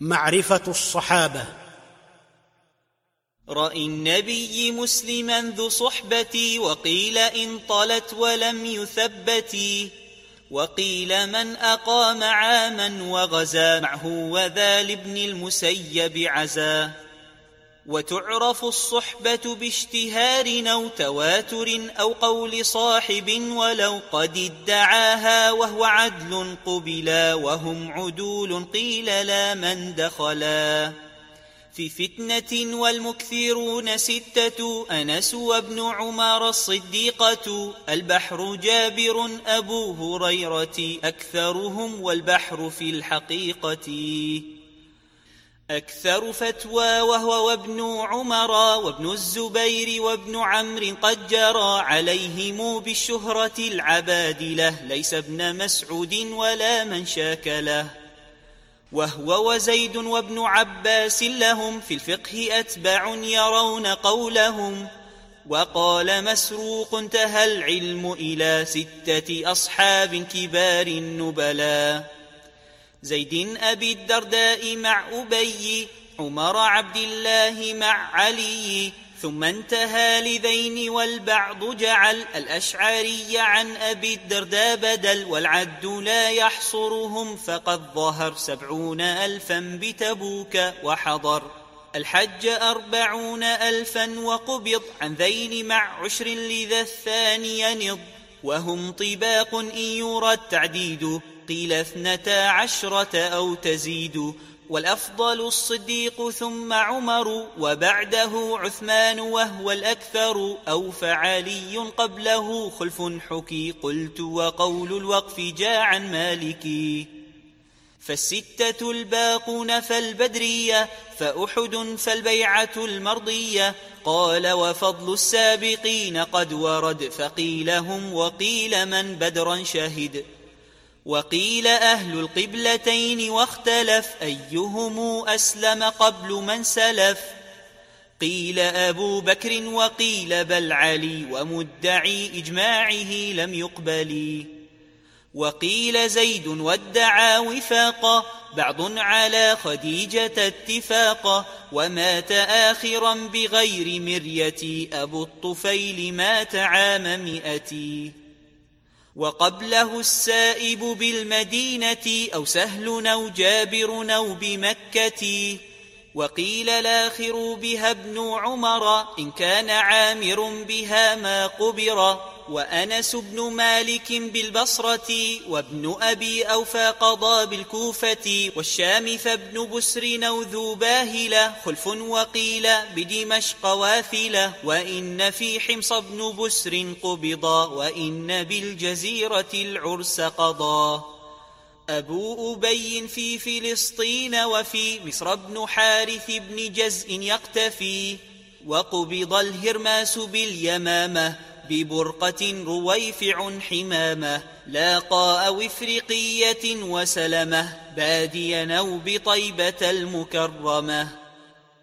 معرفة الصحابة. رأي النبي مسلما ذو صحبتي وقيل إن طلت ولم يثبتي وقيل من أقام عاما وغزا معه وذا لابن المسيب عزا. وتعرف الصحبة باشتهار أو تواتر أو قول صاحب ولو قد ادعاها وهو عدل قبلا وهم عدول قيل لا من دخلا. في فتنة والمكثرون ستة أنس وابن عمر الصديقة البحر جابر أبو هريرة أكثرهم والبحر في الحقيقة. أكثر فتوى وهو وابن عمر وابن الزبير وابن عمرو قد جرى عليهم بالشهرة العبادلة. ليس ابن مسعود ولا من شاك له. وهو وزيد وابن عباس لهم في الفقه أتبع يرون قولهم. وقال مسروق انتهى العلم إلى ستة أصحاب كبار النبلاء. زيد أبي الدرداء مع أبي عمر عبد الله مع علي ثم انتهى لذين والبعض جعل. الأشعري عن أبي الدرداء بدل والعد لا يحصرهم فقد ظهر سبعون ألفا بتبوك وحضر. الحج أربعون ألفا وقبض عن ذين مع عشر لذا الثاني ينض وهم طباق إن يرى التعديد قيل اثنتا عشرة أو تزيد والأفضل الصديق ثم عمر وبعده عثمان وهو الأكثر أو فعلي قبله خلف حكي قلت وقول الوقف جاء عن مالكي فالستة الباقون فالبدرية فأحد فالبيعة المرضية قال وفضل السابقين قد ورد فقيل هم وقيل من بدرا شهد وقيل أهل القبلتين واختلف أيهم أسلم قبل من سلف قيل أبو بكر وقيل بل علي ومدعي إجماعه لم يقبل وقيل زيد وادعى وفاقا بعض على خديجة اتفاقا ومات آخرا بغير مرية أبو الطفيل مات عام مئة وقبله السائب بالمدينة أو سهل أو جابر أو بمكة وقيل الآخر بها ابن عمر إن كان عامر بها ما قبر وأنس بن مالك بالبصرة وابن أبي أوفى قضى بالكوفة والشام فابن بسر أو ذو باهلة خلف وقيل بدمشق واثلة وإن في حمص بن بسر قبضا وإن بالجزيرة العرس قضى. أبو أبي في فلسطين وفي مصر بن حارث بن جزء يقتفي وقبض الهرماس باليمامة ببرقة رويفع حمامة لاقى أو إفريقية وسلمة باديا أو بطيبة المكرمة.